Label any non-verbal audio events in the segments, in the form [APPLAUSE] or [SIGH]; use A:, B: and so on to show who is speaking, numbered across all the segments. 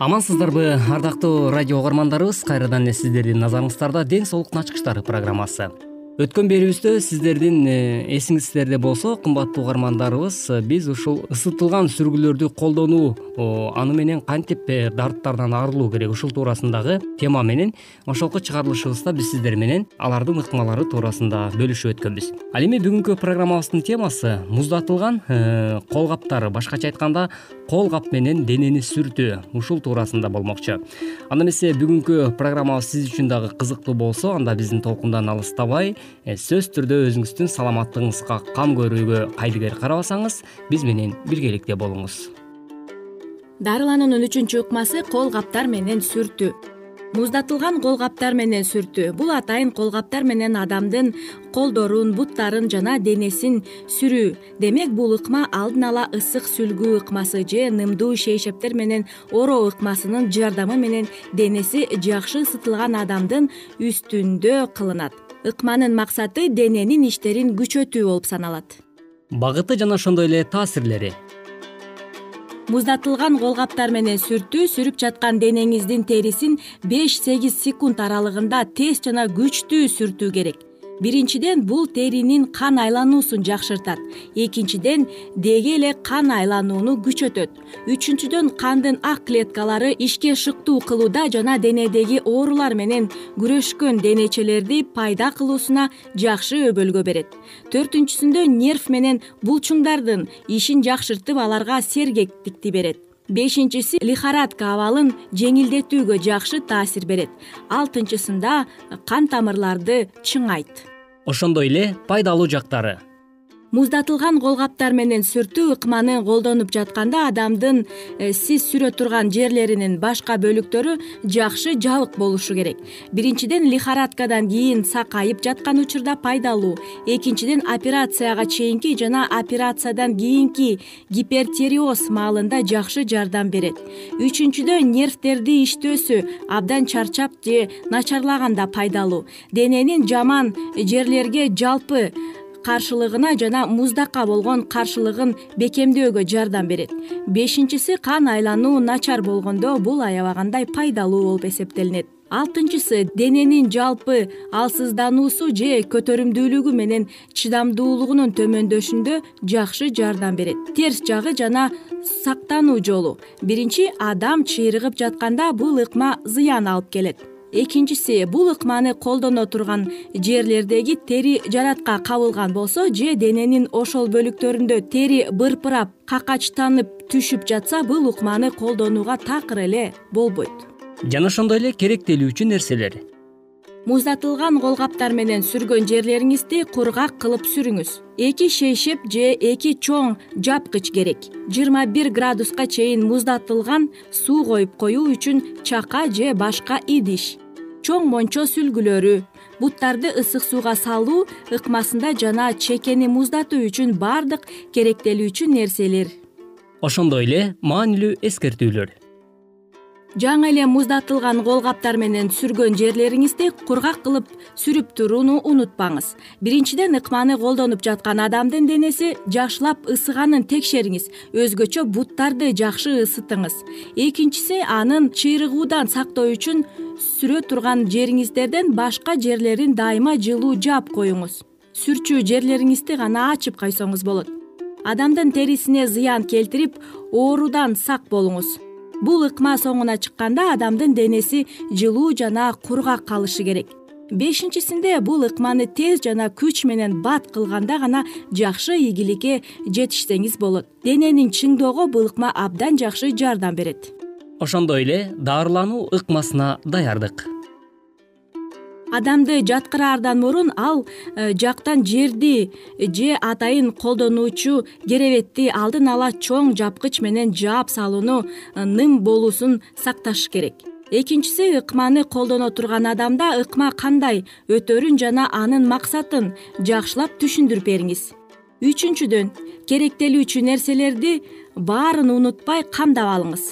A: амансыздарбы ардактуу радио угармандарыбыз. Кайрадан эле сиздердин назарыңыздарда ден соолуктун ачкычтары программасы өткөн берүүбүздө сиздердин э, эсиңиздерде болсо кымбаттуу угармандарыбыз э, биз ушул ысытылган сүргүлөрдү колдонуу аны менен кантип э, дарттардан арылуу керек? Ушул туурасындагы тема менен ошолку чыгарылышыбызда биз сиздер менен алардын ыкмалары туурасында бөлүшүп өткөнбүз. Ал эми бүгүнкү программабыздын темасы муздатылган кол каптары башкача айтканда кол кап менен денени сүртүү ушул туурасында болмокчу. Анда эмесе бүгүнкү программабыз сиз үчүн дагы кызыктуу болсо анда биздин толкундан алыстабай сөзсүз түрдө өзүңүздүн саламаттыгыңызга кам көрүүгө кайдыгер карабасаңыз биз менен биргеликте болуңуз.
B: Дарылануунун үчүнчү ыкмасы кол каптар менен сүртүү. Муздатылган кол каптар менен сүртүү. Бул атайын кол каптар менен адамдын колдорун буттарын жана денесин сүрүү. Демек бул ыкма алдын ала ысык сүлгүү ыкмасы же нымдуу шейшептер менен ороо ыкмасынын жардамы менен денеси жакшы ысытылган адамдын үстүндө кылынат ыкманын максаты дененин иштерин күчөтүү болуп саналат.
A: Багыты жана ошондой эле таасирлери.
B: Муздатылган кол каптар менен сүртүү сүрүп жаткан денеңиздин терисин беш сегиз секунд аралыгында тез жана күчтүү сүртүү керек биринчиден бул теринин кан айлануусун жакшыртат. Экинчиден деги эле кан айланууну күчөтөт. Үчүнчүдөн кандын ак клеткалары ишке шыктуу кылууда жана денедеги оорулар менен күрөшкөн денечелерди пайда кылуусуна жакшы өбөлгө берет. Төртүнчүсүндө нерв менен булчуңдардын ишин жакшыртып аларга сергектикти берет. Бешинчиси лихорадка абалын жеңилдетүүгө жакшы таасир берет. Алтынчысында кан тамырларды чыңайт
A: ошондой эле пайдалуу жактары
B: муздатылган кол каптар менен сүртүү ыкманы колдонуп жатканда адамдын э, сиз сүрө турган жерлеринин башка бөлүктөрү жакшы жабык болушу керек. Биринчиден лихорадкадан кийин сакайып жаткан учурда пайдалуу. Экинчиден операцияга чейинки жана операциядан кийинки гипертериоз маалында жакшы жардам берет. Үчүнчүдөн нервтерди иштөөсү абдан чарчап же начарлаганда пайдалуу. Дененин жаман жерлерге жалпы каршылыгына жана муздакка болгон каршылыгын бекемдөөгө жардам берет. Бешинчиси кан айлануу начар болгондо бул аябагандай пайдалуу болуп эсептелинет. Алтынчысы дененин жалпы алсыздануусу же көтөрүмдүүлүгү менен чыдамдуулугунун төмөндөшүндө жакшы жардам берет. Терс жагы жана сактануу жолу. Биринчи адам чыйрыгып жатканда бул ыкма зыян алып келет экинчиси бул ыкманы колдоно турган жерлердеги тери жаратка кабылган болсо же дененин ошол бөлүктөрүндө тери бырпырап какачтанып түшүп жатса бул ыкманы колдонууга такыр эле болбойт.
A: Жана ошондой эле керектелүүчү нерселер
B: муздатылган колгаптар менен сүргөн жерлериңизди кургак кылып сүрүңүз. Эки шейшеп же эки чоң жапкыч керек. Жыйырма бир градуска чейин муздатылган суу коюп коюу үчүн чака же башка идиш чоң мончо сүлгүлөрү буттарды ысык сууга салуу ыкмасында жана чекени муздатуу үчүн баардык керектелүүчү нерселер.
A: Ошондой эле маанилүү эскертүүлөр
B: жаңы эле муздатылган колгаптар менен сүргөн жерлериңизди кургак кылып сүрүп турууну унутпаңыз. Биринчиден ыкманы колдонуп жаткан адамдын денеси жакшылап ысыганын текшериңиз. Өзгөчө буттарды жакшы ысытыңыз. Экинчиси анын чыйрыгуудан сактоо үчүн сүрө турган жериңиздерден башка жерлерин дайыма жылуу жаап коюңуз. Сүрчү жерлериңизди гана ачып койсоңуз болот. Адамдын терисине зыян келтирип оорудан сак болуңуз бул ыкма соңуна чыкканда адамдын денеси жылуу жана кургак калышы керек. Бешинчисинде бул ыкманы тез жана күч менен бат кылганда гана жакшы ийгиликке жетишсеңиз болот. Дененин чыңдоого бул ыкма абдан жакшы жардам берет.
A: Ошондой эле дарылануу ыкмасына даярдык
B: адамды жаткыраардан мурун ал э, жактан жерди же атайын колдонуучу керебетти алдын ала чоң жапкыч менен жаап салууну э, ным болуусун сакташ керек. Экинчиси ыкманы колдоно турган адамда ыкма кандай өтөрүн жана анын максатын жакшылап түшүндүрүп бериңиз. Үчүнчүдөн керектелүүчү нерселерди баарын унутпай камдап алыңыз.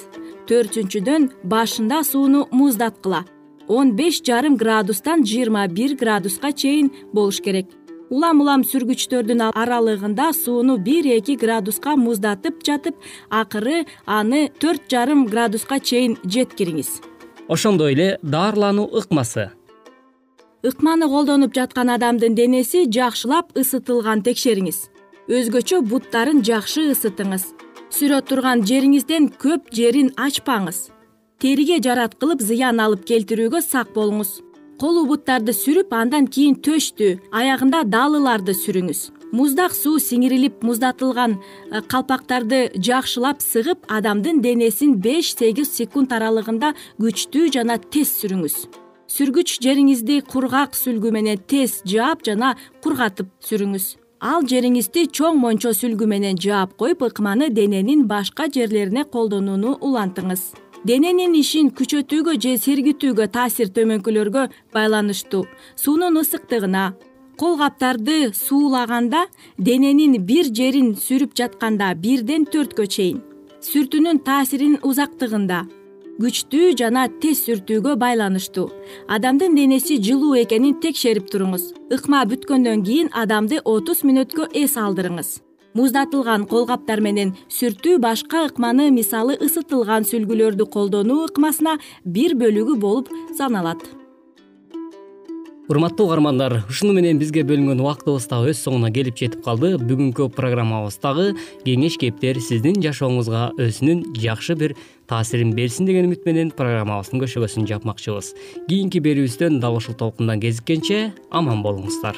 B: Төртүнчүдөн башында сууну муздаткыла он беш жарым градустан жыйырма бир градуска чейин болуш керек. Улам улам сүргүчтөрдүн аралыгында сууну бир эки градуска муздатып жатып акыры аны төрт жарым градуска чейин жеткириңиз.
A: Ошондой эле дарылануу ыкмасы.
B: Ыкманы колдонуп жаткан адамдын денеси жакшылап ысытылган текшериңиз. Өзгөчө буттарын жакшы ысытыңыз. Сүрө турган жериңизден көп жерин ачпаңыз териге жараткылып зыян алып келтирүүгө сак болуңуз. Колу буттарды сүрүп андан кийин төштү аягында далыларды сүрүңүз. Муздак суу сиңирилип муздатылган э, калпактарды жакшылап сыгып адамдын денесин беш сегиз секунд аралыгында күчтүү жана тез сүрүңүз. Сүргүч жериңизди кургак сүлгү менен тез жаап жана кургатып сүрүңүз. Ал жериңизди чоң мончо сүлгү менен жаап коюп ыкманы дененин башка жерлерине колдонууну улантыңыз дененин ишин күчөтүүгө же сергитүүгө таасир төмөнкүлөргө байланыштуу. Суунун ысыктыгына кол каптарды суулаганда дененин бир жерин сүрүп жатканда бирден төрткө чейин сүртүүнүн таасиринин узактыгында күчтүү жана тез сүртүүгө байланыштуу. Адамдын денеси жылуу экенин текшерип туруңуз. Ыкма бүткөндөн кийин адамды отуз мүнөткө эс алдырыңыз муздатылган кол каптар менен сүртүү башка ыкманы мисалы ысытылган сүлгүлөрдү колдонуу ыкмасына бир бөлүгү болуп саналат.
A: Урматтуу угармандар ушуну менен бизге бөлүнгөн убактыбыз дагы өз соңуна келип жетип калды. Бүгүнкү программабыз дагы кеңеш кептер сиздин жашооңузга өзүнүн жакшы бир таасирин берсин деген үмүт менен программабыздын көшөгөсүн жапмакчыбыз. Кийинки берүүбүздөн дал ушул толкундан кезиккенче аман болуңуздар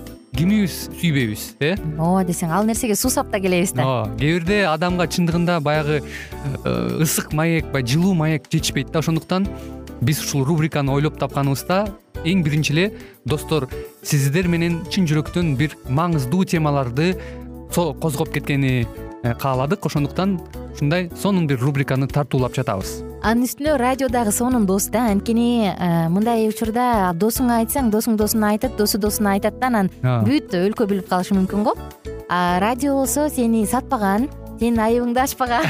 C: кимибиз сүйбөйбүз э?
D: Ооба десең ал нерсеге суусап да келебиз да?
C: Ооба кээ бирде адамга чындыгында баягы э, ысык маек баягы жылуу маек жетишпейт да. Ошондуктан биз ушул рубриканы ойлоп тапканыбызда эң биринчи эле достор сиздер менен чын жүрөктөн бир маңыздуу темаларды козгоп кеткени э, кааладык. Ошондуктан ушундай сонун бир рубриканы тартуулап жатабыз
D: анын үстүнө радио дагы сонун дос да анткени э, мындай учурда досуңа айтсаң досуң досуна айтат досу досуна айтат да анан бүт өлкө билип калышы мүмкүн го. А радио болсо сени сатпаган сенин айыбыңды ачпаган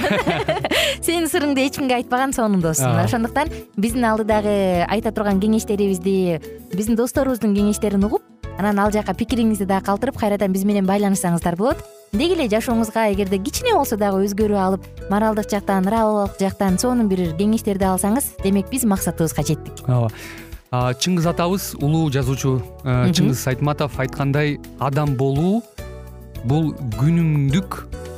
D: [LAUGHS] сенин сырыңды эч кимге айтпаган сонун дос ошондуктан биздин алдыдагы айта турган кеңештерибизди биздин досторубуздун кеңештерин угуп анан ал жака пикириңизди дагы калтырып кайрадан биз менен байланышсаңыздар болот. Деги эле жашооңузга эгерде кичине болсо дагы өзгөрүү алып моралдык жактан нравовдук жактан сонун бир кеңештерди алсаңыз демек биз максатыбызга жеттик.
C: Ооба. Чыңгыз атабыз улуу жазуучу э, чыңгыз айтматов айткандай адам болуу бул күнүмдүк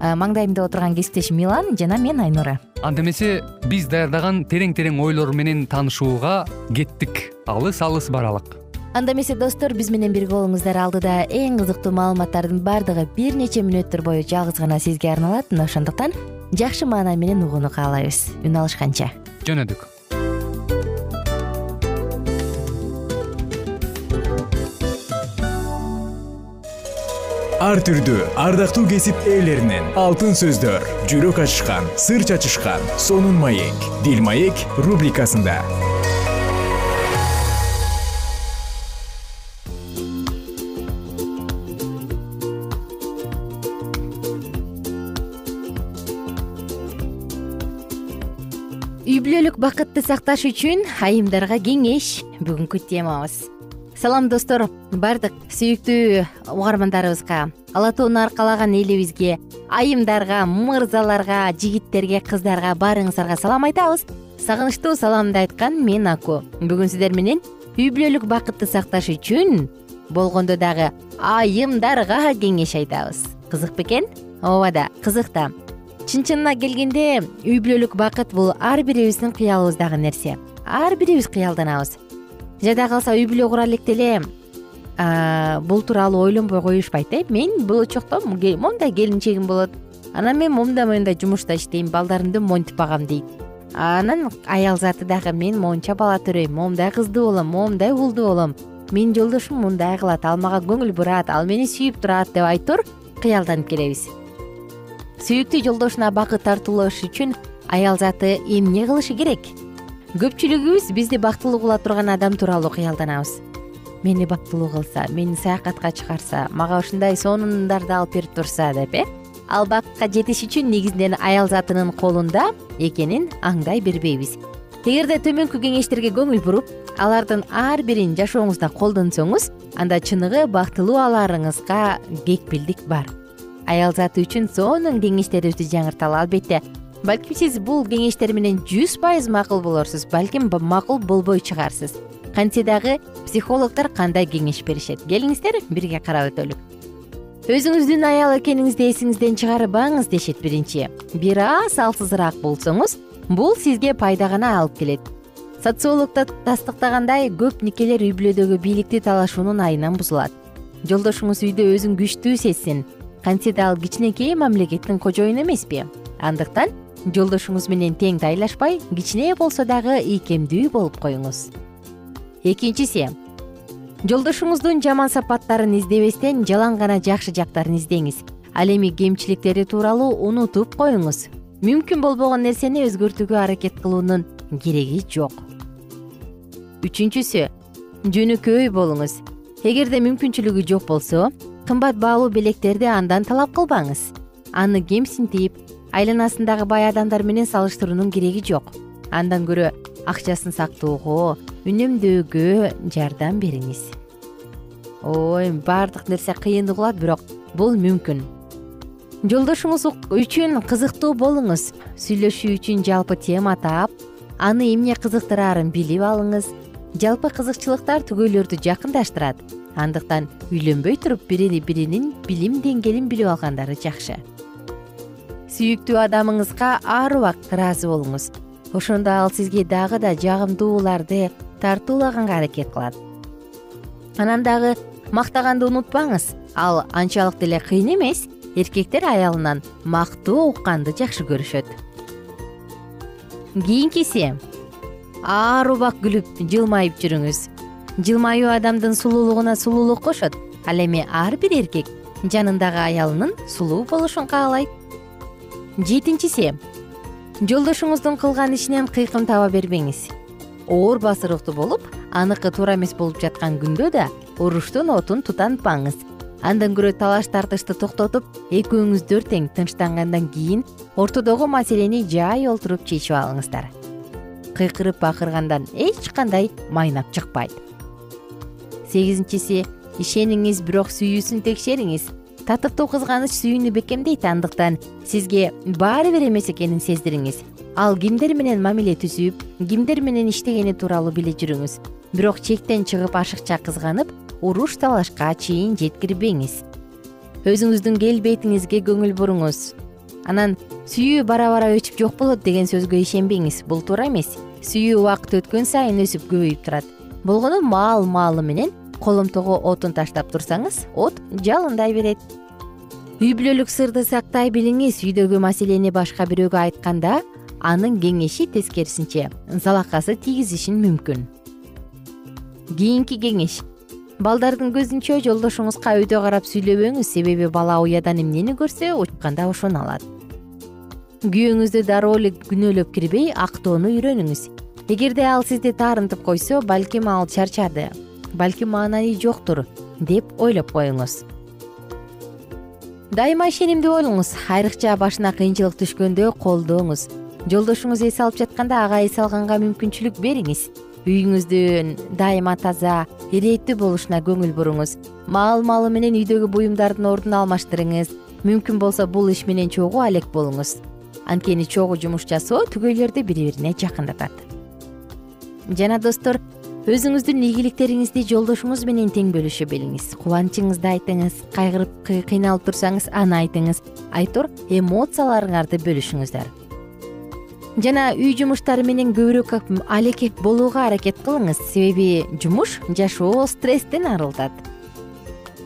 D: маңдайымда отурган кесиптешим милан жана мен айнура.
C: Анда эмесе биз даярдаган терең терең ойлор менен таанышууга кеттик. Алыс алыс баралык.
D: Анда эмесе достор биз менен бирге болуңуздар. Алдыда эң кызыктуу маалыматтардын баардыгы бир нече мүнөттөр бою жалгыз гана сизге арналат. Мына ошондуктан жакшы маанай менен угууну каалайбыз үн алышканча.
C: Жөнөдүк
E: ар түрдүү ардактуу кесип ээлеринен. Алтын сөздөр жүрөк ачышкан сыр чачышкан сонун маек. Дил маек рубрикасында.
D: Үй бүлөлүк бакытты сакташ үчүн айымдарга кеңеш. Бүгүнкү темабыз салам достор. Баардык сүйүктүү угармандарыбызга ала тоону аркалаган элибизге айымдарга мырзаларга жигиттерге кыздарга баарыңыздарга салам айтабыз. Сагынычтуу саламымды айткан мен аку. Бүгүн сиздер менен үй бүлөлүк бакытты сакташ үчүн болгондо дагы айымдарга кеңеш айтабыз. Кызык бекен? Ооба да кызык да чын чынына келгенде үй бүлөлүк бакыт бул ар бирибиздин кыялыбыздагы нерсе. Ар бирибиз кыялданабыз жада калса үй бүлө кура электе эле бул тууралуу ойлонбой коюшпайт э. Мен болочокто моундай келинчегим болот. Анан мен момундай моундай жумушта иштейм балдарымды монтип багам дейт. Анан аял заты дагы мен моунча бала төрөйм моундай кыздуу болом моундай уулдуу болом. Менин жолдошум мындай кылат ал мага көңүл бурат ал мени сүйүп турат деп айтор кыялданып келебиз. Сүйүктүү жолдошуна бакыт тартуулаш үчүн аял заты эмне кылышы керек көпчүлүгүбүз бизди бактылуу кыла турган адам тууралуу кыялданабыз. Мени бактылуу кылса мени саякатка чыгарса мага ушундай сонундарды алып берип турса деп э? Ал бакытка жетиш үчүн негизинен аял затынын колунда экенин аңдай бербейбиз. Эгерде төмөнкү кеңештерге көңүл буруп алардын ар бирин жашооңузда колдонсоңуз анда чыныгы бактылуу аларыңызга кепилдик бар. Аял заты үчүн сонун кеңештерибизди жаңырталы албетте балким сиз бул кеңештер менен жүз пайыз макул болорсуз балким макул болбой чыгарсыз. Кантсе дагы психологдор кандай кеңеш беришет? Келиңиздер бирге карап өтөлү өзүңүздүн аял экениңизди эсиңизден чыгарбаңыз дешет биринчи. Бир аз алсызыраак болсоңуз бул сизге пайда гана алып келет. Социолог тастыктагандай көп никелер үй бүлөдөгү бийликти талашуунун айынан бузулат. Жолдошуңуз үйдө өзүн күчтүү сезсин. Кантсе да ал кичинекей мамлекеттин кожоюну эмеспи? Андыктан жолдошуңуз менен тең тайлашпай кичине болсо дагы ийкемдүү болуп коюңуз. Экинчиси жолдошуңуздун жаман сапаттарын издебестен жалаң гана жакшы жактарын издеңиз. Ал эми кемчиликтери тууралуу унутуп коюңуз. Мүмкүн болбогон нерсени өзгөртүүгө аракет кылуунун кереги жок. Үчүнчүсү жөнөкөй болуңуз. Эгерде мүмкүнчүлүгү жок болсо кымбат баалуу белектерди андан талап кылбаңыз. Аны кемсинтип айланасындагы бай адамдар менен салыштыруунун кереги жок. Андан көрө акчасын сактоого үнөмдөөгө жардам бериңиз. Ой баардык нерсе кыйын угулат бирок бул мүмкүн. Жолдошуңуз үчүн кызыктуу болуңуз. Сүйлөшүү үчүн жалпы тема таап аны эмне кызыктыраарын билип алыңыз. Жалпы кызыкчылыктар түгөйлөрдү жакындаштырат. Андыктан үйлөнбөй туруп бири биринин билим деңгээлин билип алгандары жакшы сүйүктүү адамыңызга ар убакыт ыраазы болуңуз. Ошондо ал сизге дагы да жагымдууларды тартуулаганга аракет кылат. Анан дагы мактаганды унутпаңыз. Ал анчалык деле кыйын эмес. Эркектер аялынан мактоо укканды жакшы көрүшөт. Кийинкиси ар убак күлүп жылмайып жүрүңүз. Жылмаюу адамдын сулуулугуна сулуулук кошот. Ал эми ар бир эркек жанындагы аялынын сулуу болушун каалайт жетинчиси жолдошуңуздун кылган ишинен кыйкым таба бербеңиз. Оор басыруктуу болуп аныкы туура эмес болуп жаткан күндө да уруштун отун тутантпаңыз андан көрө талаш тартышты токтотуп экөөңүздөр тең тынчтангандан кийин ортодогу маселени жай олтуруп чечип алыңыздар. Кыйкырып бакыргандан эч кандай майнап чыкпайт. Сегизинчиси ишениңиз бирок сүйүүсүн текшериңиз татыктуу кызганыч сүйүүнү бекемдейт андыктан сизге баары бир эмес экенин сездириңиз. Ал кимдер менен мамиле түзүп кимдер менен иштегени тууралуу биле жүрүңүз. Бирок чектен чыгып ашыкча кызганып уруш талашка чейин жеткирбеңиз. Өзүңүздүн келбетиңизге көңүл буруңуз. Анан сүйүү бара бара өчүп жок болот деген сөзгө ишенбеңиз. Бул туура эмес. Сүйүү убакыт өткөн сайын өсүп көбөйүп турат. Болгону маал маалы менен коломтого отун таштап турсаңыз от жалындай берет үй бүлөлүк сырды сактай билиңиз. Үйдөгү маселени башка бирөөгө айтканда анын кеңеши тескерисинче залакасы тийгизиши мүмкүн. Кийинки кеңеш. Балдардын көзүнчө жолдошуңузга өйдө карап сүйлөбөңүз. Себеби бала уядан эмнени көрсө учканда ошону алат. Күйөөңүздү дароо эле күнөөлөп кирбей актоону үйрөнүңүз. Эгерде ал сизди таарынтып койсо балким ал чарчады балким маанайы жоктур деп ойлоп коюңуз дайыма ишенимдүү болуңуз айрыкча башына кыйынчылык түшкөндө колдооңуз жолдошуңуз эс алып жатканда ага эс алганга мүмкүнчүлүк бериңиз. Үйүңүздүн дайыма таза ирээттүү болушуна көңүл буруңуз. Маал маалы менен үйдөгү буюмдардын ордун алмаштырыңыз. Мүмкүн болсо бул иш менен чогуу алек болуңуз. Анткени чогуу жумуш жасоо түгөйлөрдү бири бирине жакындатат. Жана достор өзүңүздүн ийгиликтериңизди жолдошуңуз менен тең бөлүшө билиңиз кубанычыңызды айтыңыз кайгырып кыйналып турсаңыз аны айтыңыз. Айтор эмоцияларыңарды бөлүшүңүздөр. Жана үй жумуштары менен көбүрөөк алекек болууга аракет кылыңыз. Себеби жумуш жашоо стресстен арылтат.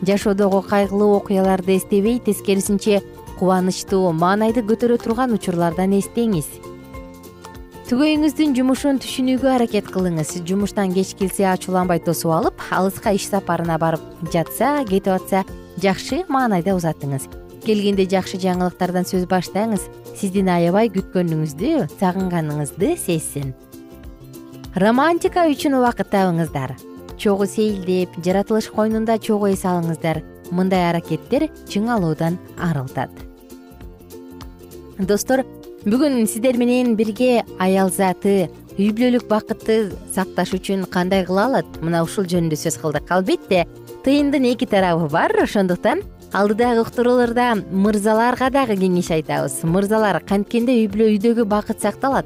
D: Жашоодогу кайгылуу окуяларды эстебей тескерисинче кубанычтуу маанайды көтөрө турган учурлардан эстеңиз түгөйүңүздүн жумушун түшүнүүгө аракет кылыңыз. Жумуштан кеч келсе ачууланбай тосуп алып алыска иш сапарына барып жатса кетип атса жакшы маанайда узатыңыз. Келгенде жакшы жаңылыктардан сөз баштаңыз. Сиздин аябай күткөнүңүздү сагынганыңызды сезсин. Романтика үчүн убакыт табыңыздар. Чогуу сейилдеп жаратылыш койнунда чогуу эс алыңыздар. Мындай аракеттер чыңалуудан арылтат. Достор бүгүн сиздер менен бирге аял заты үй бүлөлүк бакытты сакташ үчүн кандай кыла алат? Мына ушул жөнүндө сөз кылдык. Албетте тыйындын эки тарабы бар. Ошондуктан алдыдагы уктурууларда мырзаларга дагы кеңеш айтабыз. Мырзалар канткенде үй бүлө үйдөгү бакыт сакталат.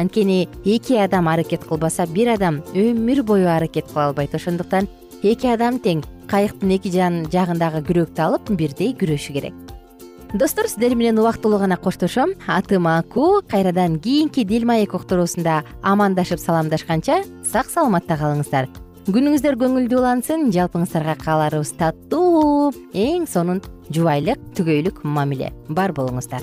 D: Анткени эки адам аракет кылбаса бир адам өмүр бою аракет кыла албайт. Ошондуктан эки адам тең кайыктын эки жагындагы күрөктү алып бирдей күрөшү керек достор сиздер менен убактылуу гана коштошом. Атым аку кайрадан кийинки дил маек уктуруусунда амандашып саламдашканча сак саламатта калыңыздар. Күнүңүздөр көңүлдүү улансын жалпыңыздарга кааларыбыз таттуу эң сонун жубайлык түгөйлүк мамиле бар болуңуздар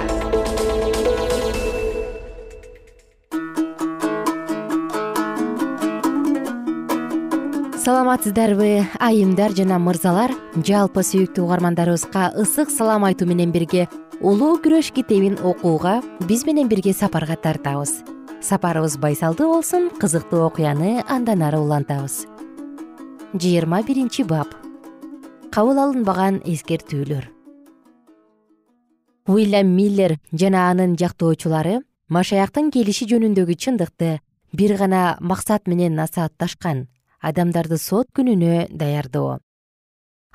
D: саламатсыздарбы айымдар жана мырзалар. Жалпы сүйүктүү угармандарыбызга ысык салам айтуу менен бирге улуу күрөш китебин окууга биз менен бирге сапарга тартабыз. Сапарыбыз байсалдуу болсун кызыктуу окуяны андан ары улантабыз. Жыйырма биринчи бап. Кабыл алынбаган эскертүүлөр уильям миллер жана анын жактоочулары машаяктын келиши жөнүндөгү чындыкты бир гана максат менен насаатташкан адамдарды сот күнүнө даярдоо.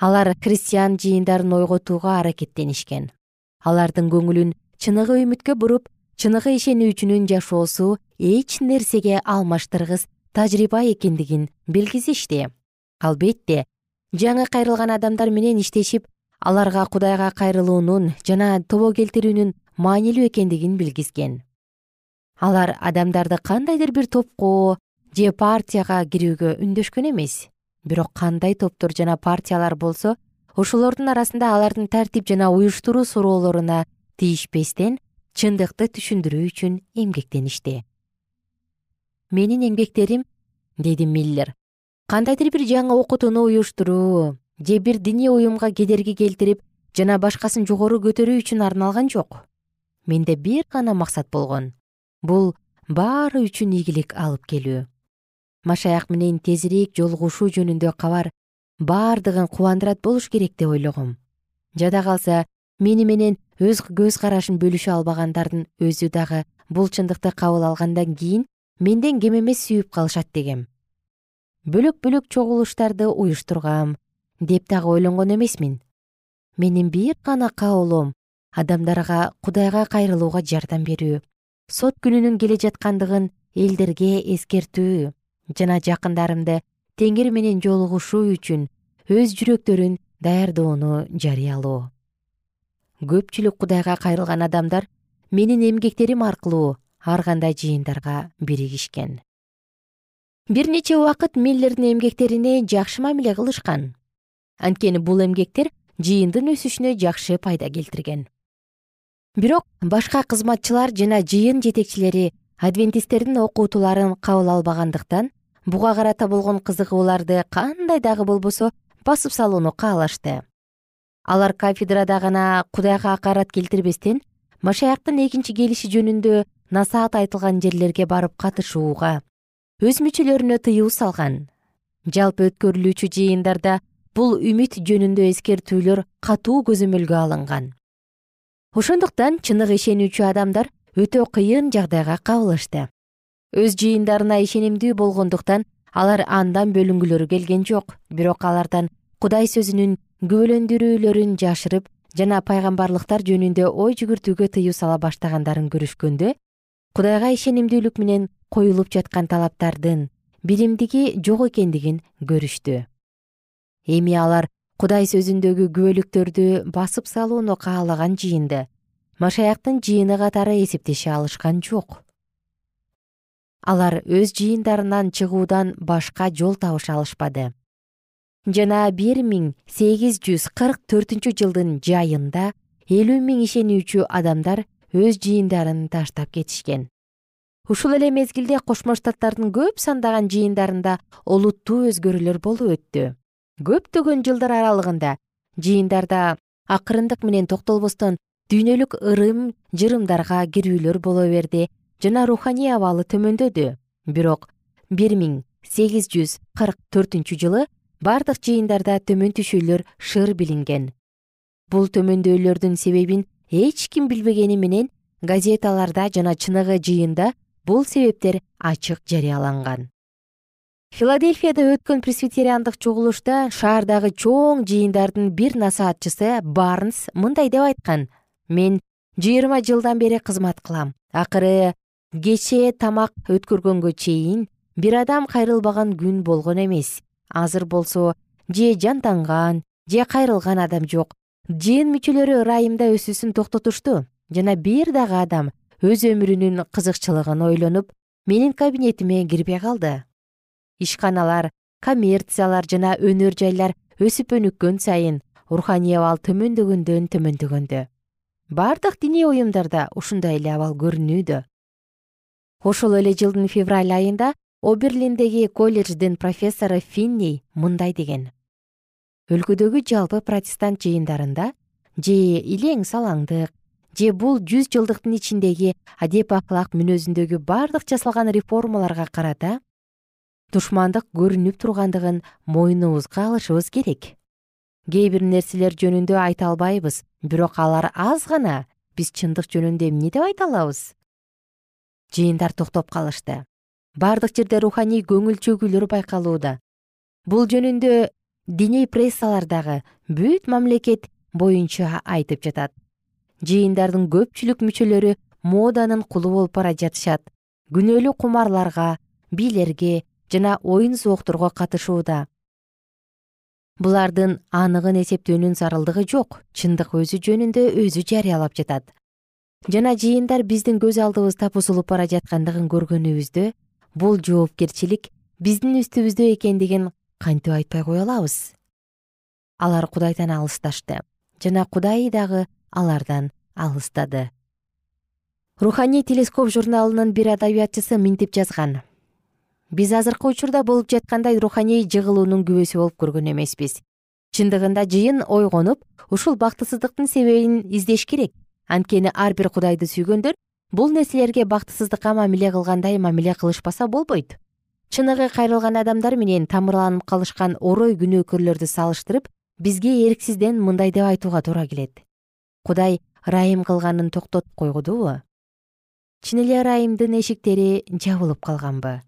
D: Алар христиан жыйындарын ойготууга аракеттенишкен. Алардын көңүлүн чыныгы үмүткө буруп чыныгы ишенүүчүнүн жашоосу эч нерсеге алмаштыргыс тажрыйба экендигин билгизишти. Албетте жаңы кайрылган адамдар менен иштешип аларга кудайга кайрылуунун жана тобо келтирүүнүн маанилүү экендигин билгизген. Алар адамдарды кандайдыр бир топко же партияга кирүүгө үндөшкөн эмес. Бирок кандай топтор жана партиялар болсо ошолордун арасында алардын тартип жана уюштуруу суроолоруна тийишпестен чындыкты түшүндүрүү үчүн эмгектеништи. Менин эмгектерим деди миллер кандайдыр бир жаңы окутууну уюштуруу же бир диний уюмга кедерги келтирип жана башкасын жогору көтөрүү үчүн арналган жок. Менде бир гана максат болгон. Бул баары үчүн ийгилик алып келүү машаяк менен тезирээк жолугушуу жөнүндө кабар баардыгын кубандырат болуш керек деп ойлогом. Жада калса мени менен өз көз карашын бөлүшө албагандардын өзү дагы бул чындыкты кабыл алгандан кийин менден кем эмес сүйүп калышат дегем. Бөлөк бөлөк чогулуштарды уюштургам деп дагы ойлонгон эмесмин. Менин бир гана каалоом адамдарга кудайга кайрылууга жардам берүү сот күнүнүн келе жаткандыгын элдерге эскертүү жана жакындарымды теңир менен жолугушуу үчүн өз жүрөктөрүн даярдоону жарыялоо. Көпчүлүк кудайга кайрылган адамдар менин эмгектерим аркылуу ар кандай жыйындарга биригишкен. Бир нече убакыт миллердин эмгектерине жакшы мамиле кылышкан. Анткени бул эмгектер жыйындын өсүшүнө жакшы пайда келтирген. Бирок башка кызматчылар жана жыйын жетекчилери адвентисттердин окутууларын кабыл албагандыктан буга карата болгон кызыгууларды кандай дагы болбосо басып салууну каалашты. Алар кафедрада гана кудайга акарат келтирбестен машаяктын экинчи келиши жөнүндө насаат айтылган жерлерге барып катышууга өз мүчөлөрүнө тыюу салган. Жалпы өткөрүлүүчү жыйындарда бул үмүт жөнүндө эскертүүлөр катуу көзөмөлгө алынган. Ошондуктан чыныгы ишенүүчү адамдар өтө кыйын жагдайга кабылышты өз жыйындарына ишенимдүү болгондуктан алар андан бөлүнгүлөрү келген жок. Бирок алардан кудай сөзүнүн күбөлөндүрүүлөрүн жашырып жана пайгамбарлыктар жөнүндө ой жүгүртүүгө тыюу сала баштагандарын көрүшкөндө кудайга ишенимдүүлүк менен коюлуп жаткан талаптардын биримдиги жок экендигин көрүштү. Эми алар кудай сөзүндөгү күбөлүктөрдү басып салууну каалаган жыйынды машаяктын жыйыны катары эсептеше алышкан жок алар өз жыйындарынан чыгуудан башка жол табыша алышпады. Жана бир миң сегиз жүз кырк төртүнчү жылдын жайында элүү миң ишенүүчү адамдар өз жыйындарын таштап кетишкен. Ушул эле мезгилде кошмо штаттардын көп сандаган жыйындарында олуттуу өзгөрүүлөр болуп өттү. Көптөгөн жылдар аралыгында жыйындарда акырындык менен токтолбостон дүйнөлүк ырым жырымдарга кирүүлөр боло берди жана руханий абалы төмөндөдү. Бирок бир миң сегиз жүз кырк төртүнчү жылы бардык жыйындарда төмөн түшүүлөр шыр билинген. Бул төмөндөөлөрдүн себебин эч ким билбегени менен газеталарда жана чыныгы жыйында бул себептер ачык жарыяланган. Филадельфияда өткөн пресвитериандык чогулушта шаардагы чоң жыйындардын бир насаатчысы барнс мындай деп айткан мен жыйырма жылдан бери кызмат кылам. Акыры кечээ тамак өткөргөнгө чейин бир адам кайрылбаган күн болгон эмес. Азыр болсо же жантанган же кайрылган адам жок. Жыйын мүчөлөрү ырайымда өсүүсүн токтотушту. Жана бир дагы адам өз өмүрүнүн кызыкчылыгын ойлонуп менин кабинетиме кирбей калды. Ишканалар коммерциялар жана өнөр жайлар өсүп өнүккөн сайын руханий абал төмөндөгөндөн төмөндөгөндө. Баардык диний уюмдарда ушундай эле абал көрүнүүдө ошол эле жылдын февраль айында оберлиндеги колледждин профессору финни мындай деген. Өлкөдөгү жалпы протестант жыйындарында же илең салаңдык же бул жүз жылдыктын ичиндеги адеп аклак мүнөзүндөгү бардык жасалган реформаларга карата душмандык көрүнүп тургандыгын мойнубузга алышыбыз керек. Кээ бир нерселер жөнүндө айта албайбыз бирок алар аз гана биз чындык жөнүндө эмне деп айта алабыз жыйындар токтоп калышты. Бардык жерде руханий көңүл чөгүүлөр байкалууда. Бул жөнүндө диний прессалар дагы бүт мамлекет боюнча айтып жатат. Жыйындардын көпчүлүк мүчөлөрү моданын кулу болуп бара жатышат. Күнөөлүү кумарларга бийлерге жана оюн зоокторго катышууда. Булардын анығын эсептөөнүн зарылдыгы жок чындык өзү жөнүндө өзү жарыялап жатат жана жыйындар биздин көз алдыбызда бузулуп бара жаткандыгын көргөнүбүздө бул жоопкерчилик биздин үстүбүздө экендигин кантип айтпай кое алабыз? Алар кудайдан алысташты жана кудай дагы алардан алыстады. Руханий телескоп журналынын бир адабиятчысы мынтип жазган. Биз азыркы учурда болуп жаткандай руханий жыгылуунун күбөсү болуп көргөн эмеспиз. Чындыгында жыйын ойгонуп ушул бактысыздыктын себебин издеш керек анткени ар бир кудайды сүйгөндөр бул нерселерге бактысыздыкка мамиле кылгандай мамиле кылышпаса болбойт. Чыныгы кайрылган адамдар менен тамырланып калышкан орой күнөөкөрлөрдү салыштырып бизге эрксизден мындай деп айтууга туура келет. Кудай ырайым кылганын токтотуп койгудубу чын эле ырайымдын эшиктери жабылып калганбы?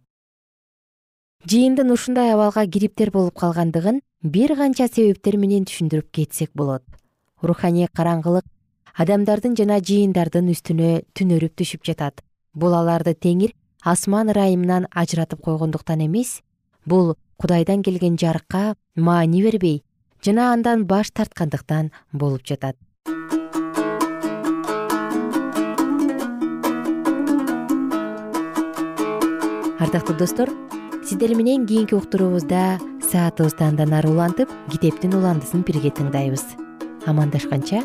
D: Жыйындын ушундай абалга кириптер болуп калгандыгын бир канча себептер менен түшүндүрүп кетсек болот. Руханий караңгылык адамдардын жана жыйындардын үстүнө түнөрүп түшүп жатат. Бул аларды теңир асман ырайымынан ажыратып койгондуктан эмес бул кудайдан келген жарыкка маани бербей жана андан баш тарткандыктан болуп жатат. Ардактуу достор сиздер менен кийинки уктуруубузда саатыбызды андан ары улантып китептин уландысын бирге тыңдайбыз. Амандашканча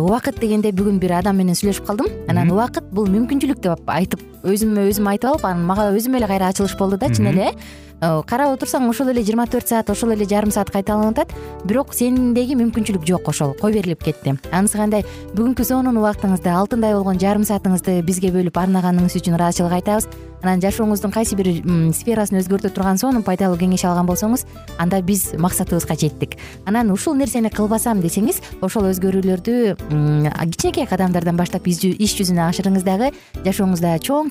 D: убакыт дегенде бүгүн бир адам менен сүйлөшүп калдым. Анан убакыт бул мүмкүнчүлүк деп айтып өзүмө өзүм айтып алып анан мага өзүмө эле кайра ачылыш болду да чын эле э. Карап отурсаң ошол эле жыйырма төрт саат ошол эле жарым саат кайталанып атат бирок сендеги мүмкүнчүлүк жок ошол кой берилип кетти? Анысы кандай? Бүгүнкү сонун убактыңызды алтындай болгон жарым саатыңызды бизге бөлүп арнаганыңыз үчүн ыраазычылык айтабыз. Анан жашооңуздун кайсы бир сферасын өзгөртө турган сонун пайдалуу кеңеш алган болсоңуз анда биз максатыбызга жеттик. Анан ушул нерсени кылбасам десеңиз ошол өзгөрүүлөрдү кичинекей кадамдардан баштап иш жүзүнө ашырыңыз дагы жашооңузда чоң